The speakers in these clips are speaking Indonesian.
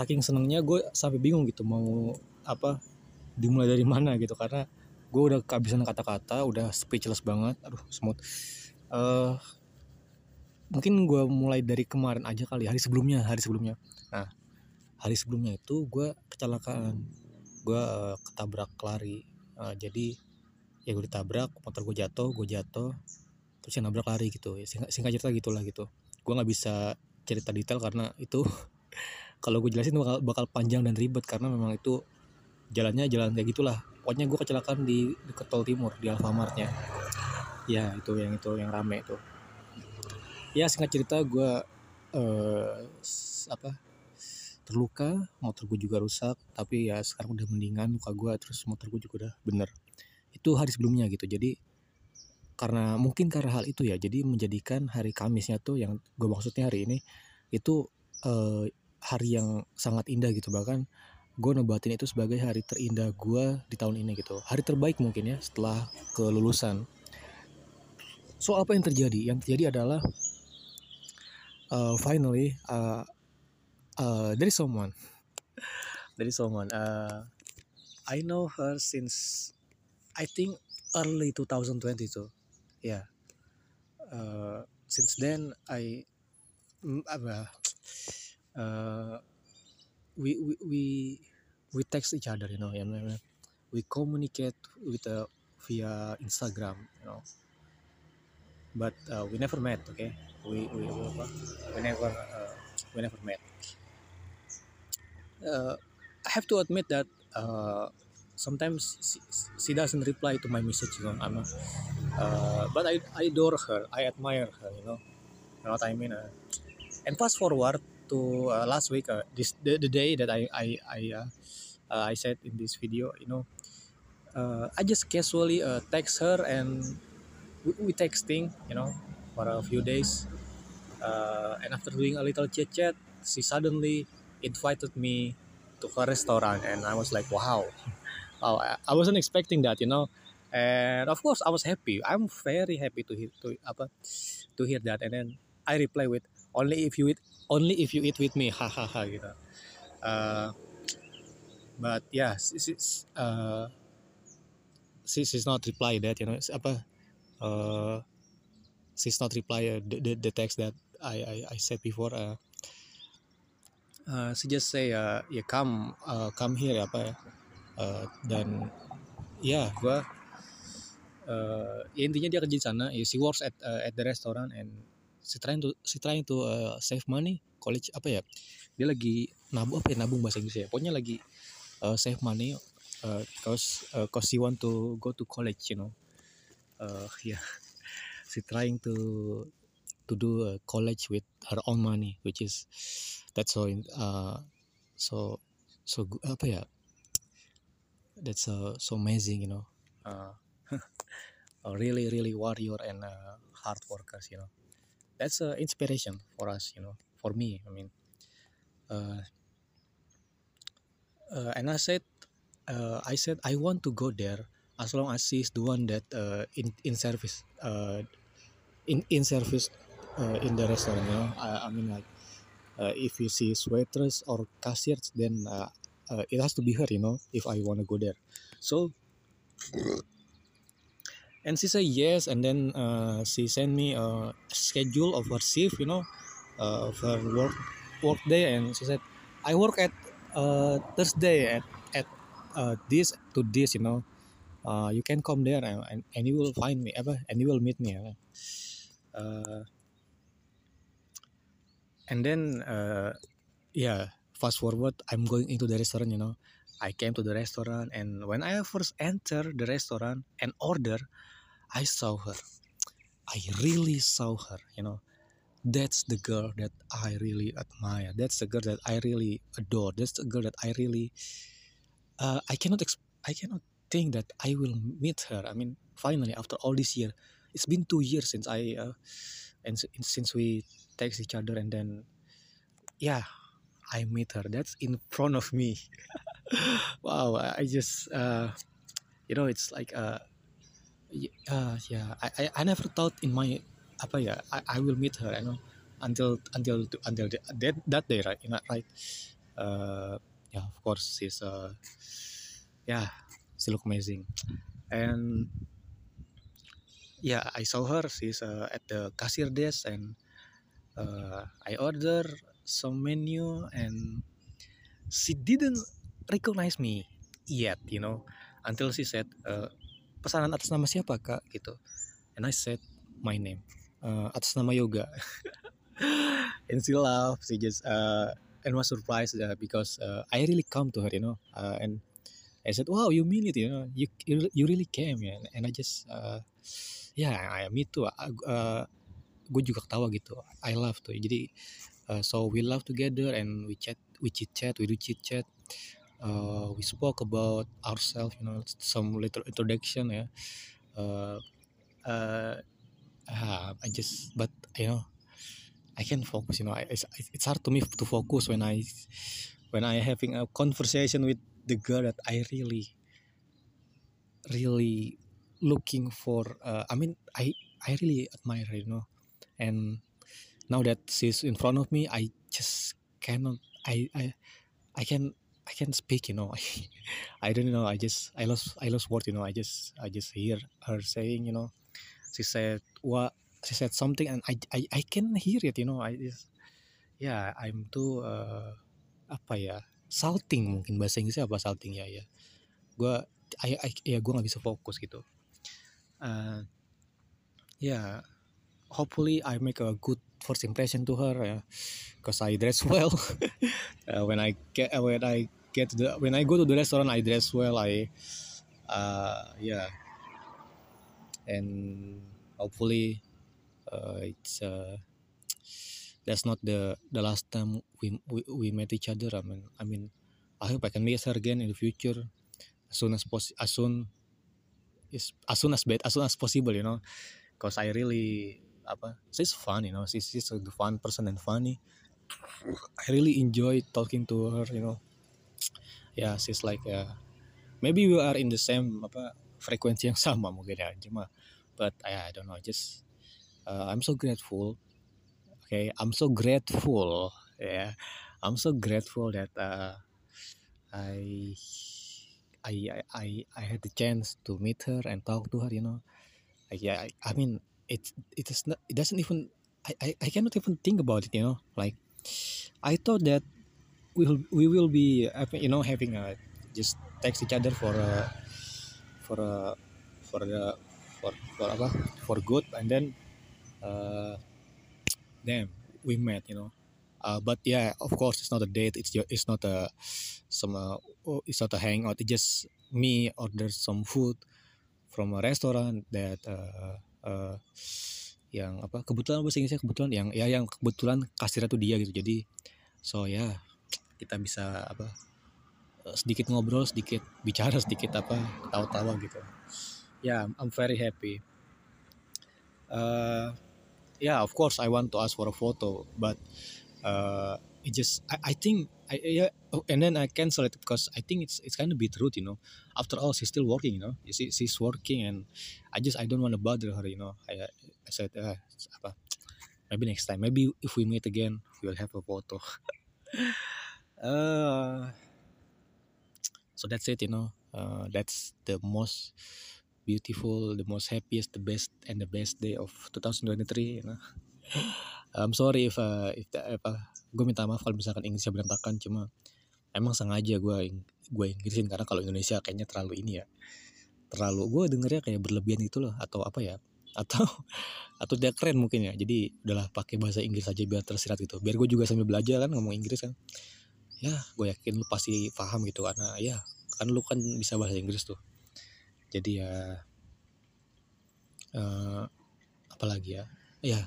saking senengnya gue sampai bingung gitu mau apa dimulai dari mana gitu. Karena gue udah kehabisan kata-kata udah speechless banget. Aduh smooth uh, mungkin gue mulai dari kemarin aja kali hari sebelumnya hari sebelumnya. Nah hari sebelumnya itu gue kecelakaan. Gue uh, ketabrak lari. Uh, jadi ya gue ditabrak motor gue jatuh gue jatuh terus yang nabrak lari gitu. Singkat, singkat cerita gitulah gitu. Gue nggak bisa cerita detail karena itu kalau gue jelasin bakal, bakal panjang dan ribet karena memang itu jalannya jalan kayak gitulah. Pokoknya gue kecelakaan di dekat tol timur di Alfamartnya. Ya itu yang itu yang rame itu ya singkat cerita gue uh, apa terluka motor gue juga rusak tapi ya sekarang udah mendingan luka gue terus motor gue juga udah bener. Itu hari sebelumnya gitu jadi karena mungkin karena hal itu ya jadi menjadikan hari Kamisnya tuh yang gue maksudnya hari ini itu uh, hari yang sangat indah gitu. Bahkan gue nebatin itu sebagai hari terindah gue di tahun ini gitu. Hari terbaik mungkin ya setelah kelulusan. So apa yang terjadi? Yang terjadi adalah uh, finally uh, uh, is someone. Is someone uh, I know her since I think early 2022 yeah uh, since then I mm, apa we, we we we text each other you know and we communicate with uh, via Instagram you know. But uh, we never met okay? We we, we never uh, we never met. Uh, I have to admit that uh, sometimes she, she, doesn't reply to my message you know I'm uh, but I, I adore her I admire her you know. You know what I mean? Uh, and fast forward to uh, last week uh, this the, the day that I I I uh, uh, I said in this video you know uh, I just casually uh, text her and we, we texting you know for a few days. Uh, and after doing a little chit chat she suddenly invited me to her restaurant and I was like wow. Wow I, I wasn't expecting that you know. And of course I was happy. I'm very happy to hear to apa to hear that. And then I reply with only if you eat only if you eat with me. Hahaha gitu. Uh, but yeah she's uh, she, she's not reply that you know apa uh, she's not reply uh, the, the, the text that I, I, I said before uh, uh, she just say uh, ya yeah, come uh, come here apa ya. Uh, dan ya yeah, gua uh, ya intinya dia kerja di sana. Ya she works at uh, at the restaurant and si trying to si trying to uh, save money college apa ya dia lagi nabung apa ya nabung bahasa Inggris ya pokoknya lagi uh, save money uh, cause uh, cause she want to go to college you know. Uh, yeah she trying to to do a college with her own money which is that's so uh, so so apa ya that's uh, so amazing you know. Uh, really really warrior and uh, hard workers you know that's a inspiration for us you know for me i mean uh, uh, and i said uh, i said i want to go there as long as she's the one that uh, in in service uh, in in service uh, in the restaurant you know? I, I mean like uh, if you see waitress or cashiers then uh, uh, it has to be her you know if i want to go there. So and she said yes and then uh, she sent me a schedule of her shift you know uh, of her work work day. And she said i work at uh, thursday at at uh, this to this you know. Uh, you can come there and, and, and you will find me ever and you will meet me uh, and then uh, yeah fast forward i'm going into the restaurant you know I came to the restaurant and when I first enter the restaurant and order, I saw her. I really saw her, you know. That's the girl that I really admire. That's the girl that I really adore. That's the girl that I really uh, I cannot exp- I cannot think that I will meet her. I mean, finally after all this year, it's been two years since I uh, and since we text each other and then yeah, I meet her. That's in front of me. wow, I just uh, you know, it's like uh uh, yeah I, I I never thought in my apa ya I, I will meet her I know until until until that that day right you know right? Uh, yeah of course she's uh, yeah she look amazing. And yeah I saw her she's uh, at the cashier desk and uh, I order some menu and she didn't recognize me yet you know until she said uh, pesanan atas nama siapa kak? Gitu. And I said my name uh, atas nama yoga. And she laughed she just uh, and was surprised uh, because uh, I really come to her you know uh, and I said wow you mean it you know you you really came ya and I just uh, yeah, me too uh, gue juga ketawa gitu I love tuh. Jadi uh, so we love together and we chat we chit chat we do chit chat uh, we spoke about ourselves you know some little introduction yeah. Uh, uh, uh, I just but you know I can't focus you know it's, it's hard to me to focus when I when I having a conversation with the girl that I really really looking for uh, I mean I I really admire her you know. And now that she's in front of me I just cannot I I I can I can speak, you know. I don't know. I just I lost I lost word, you know. I just I just hear her saying, you know. She said what she said something and I I I can hear it, you know. I just yeah, I'm too uh, apa ya? Salting mungkin bahasa Inggrisnya apa salting ya ya. Gua I, I ya gue nggak bisa fokus gitu. Uh, yeah, hopefully I make a good first impression to her ya, cause I dress well. uh, when I get when I get to the when I go to the restaurant I dress well I uh yeah. And hopefully uh, it's uh, that's not the the last time we, we we met each other. I mean I mean I hope I can meet her again in the future. As soon as possible as soon is as soon as bad as soon as possible you know. Because I really apa she's fun you know she's, she's a fun person and funny. I really enjoy talking to her you know. Yeah, she's like uh, maybe we are in the same apa frekuensi yang sama mungkin ya cuma but I, I don't know just uh, I'm so grateful okay I'm so grateful yeah I'm so grateful that uh, I I I I had the chance to meet her and talk to her you know. Yeah I, I mean it it is not it doesn't even I, I I cannot even think about it you know like I thought that we will we will be you know having a just text each other for a for a for the for for apa for good and then uh, damn we met you know. Uh, but yeah of course it's not a date it's your it's not a some uh, oh, it's not a hangout it's just me order some food from a restaurant that uh, uh, yang apa kebetulan bahasa Inggrisnya kebetulan yang ya yang kebetulan kasirnya tuh dia gitu. Jadi so ya yeah, kita bisa apa eh, sedikit ngobrol sedikit bicara sedikit apa tawa-tawa gitu. Ya yeah, I'm very happy. Uh, yeah of course I want to ask for a photo but uh, it just I, I think I yeah oh, and then I cancel it because I think it's it's kind of bit rude you know. After all she's still working you know. See she's working and I just I don't want to bother her you know. I, I said uh, apa maybe next time. Maybe if we meet again we'll have a photo. Uh, so that's it you know. Uh, that's the most beautiful the most happiest the best and the best day of 2023 you know. I'm sorry if uh, if apa gue minta maaf kalau misalkan Inggrisnya berantakan cuma emang sengaja gue gue Inggrisin karena kalau Indonesia kayaknya terlalu ini ya terlalu gue dengernya kayak berlebihan gitu loh atau apa ya atau atau dia keren mungkin ya jadi udahlah pakai bahasa Inggris aja biar tersirat gitu biar gue juga sambil belajar kan ngomong Inggris kan. Ya gue yakin lu pasti paham gitu karena ya kan lu kan bisa bahasa Inggris tuh. Jadi ya uh, apalagi ya ya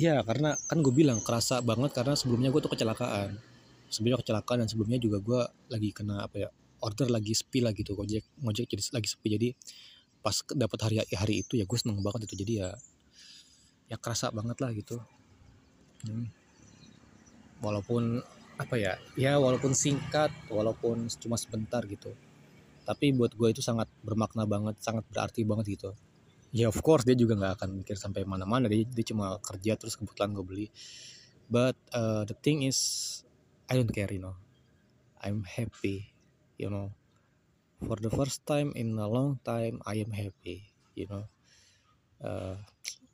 ya karena kan gue bilang kerasa banget karena sebelumnya gue tuh kecelakaan. Sebelumnya kecelakaan dan sebelumnya juga gue lagi kena apa ya order lagi sepi lah gitu gojek ngojek jadi lagi sepi. Jadi pas dapat hari hari itu ya gue seneng banget itu jadi ya ya kerasa banget lah gitu. Hmm. walaupun apa ya ya walaupun singkat walaupun cuma sebentar gitu. Tapi buat gue itu sangat bermakna banget sangat berarti banget gitu ya of course dia juga nggak akan mikir sampai mana-mana. Dia, dia cuma kerja terus kebetulan gue beli. But uh, the thing is I don't care you know. I'm happy you know. For the first time in a long time I am happy you know. Uh,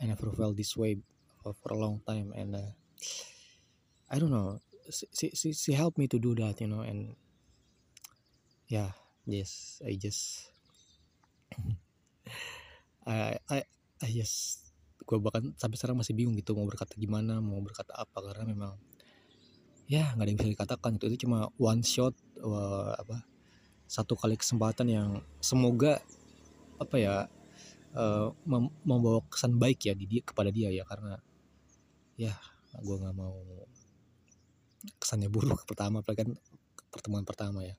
I never felt this way for, for a long time and uh, I don't know. She, she she helped me to do that you know and yeah yes I just I I just gue bahkan sampai sekarang masih bingung gitu mau berkata gimana mau berkata apa karena memang ya nggak ada yang bisa dikatakan itu itu cuma one shot uh, apa satu kali kesempatan yang semoga apa ya uh, mem membawa kesan baik ya di dia kepada dia ya. Karena ya gue nggak mau kesannya buruk pertama apalagi kan pertemuan pertama ya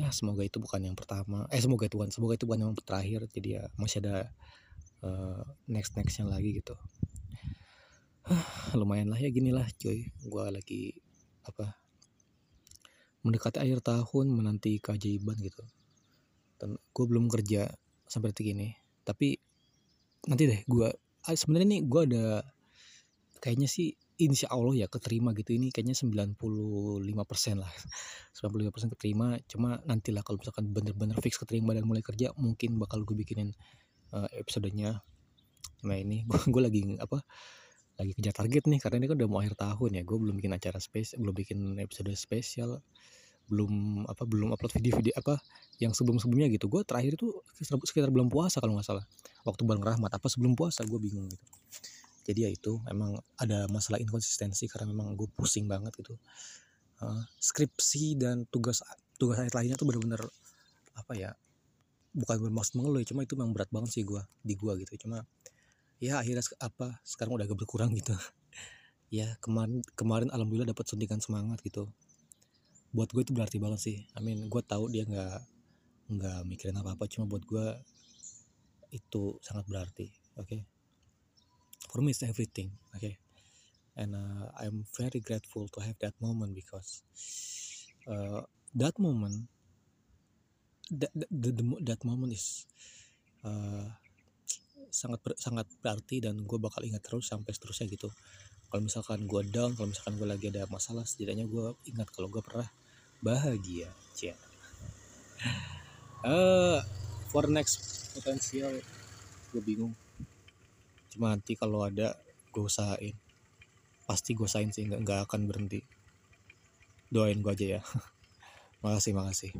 ya semoga itu bukan yang pertama. Eh semoga itu bukan semoga itu bukan yang terakhir. Jadi ya masih ada uh, next nextnya lagi gitu. Lumayan lah ya gini lah cuy. Gue lagi apa mendekati akhir tahun menanti keajaiban gitu. Dan gue belum kerja sampai detik ini. Tapi nanti deh gue ah, sebenarnya nih gue ada kayaknya sih insya Allah ya keterima gitu. Ini kayaknya 95% lah. 95% keterima. Cuma nantilah kalau misalkan bener-bener fix keterima dan mulai kerja mungkin bakal gue bikinin uh, episodenya. Nah ini gue lagi apa lagi kejar target nih karena ini kan udah mau akhir tahun ya. Gue belum bikin acara spesial belum bikin episode spesial belum apa belum upload video-video apa yang sebelum-sebelumnya gitu. Gue terakhir itu sekitar bulan puasa kalau nggak salah. Waktu bulan rahmat apa sebelum puasa gue bingung gitu jadi ya itu emang ada masalah inkonsistensi karena memang gue pusing banget gitu. Uh, skripsi dan tugas tugas akhir lainnya tuh bener-bener apa ya bukan bermaksud mengeluh cuma itu memang berat banget sih gue di gue gitu. Cuma ya akhirnya apa sekarang udah agak berkurang gitu. Ya kemarin kemarin alhamdulillah dapat suntikan semangat gitu. Buat gue itu berarti banget sih. I mean gue tahu dia nggak nggak mikirin apa apa cuma buat gue itu sangat berarti oke? okay? For me it's everything okay? and uh, I'm very grateful to have that moment because uh, that moment that, that, the, the, that moment is uh, sangat sangat berarti dan gue bakal ingat terus sampai seterusnya gitu. Kalau misalkan gue down kalau misalkan gue lagi ada masalah setidaknya gue ingat kalau gue pernah bahagia cia uh, for next potensial gue bingung cuma nanti kalau ada gue usahain. Pasti gue usahain sih nggak akan berhenti. Doain gue aja ya. Makasih makasih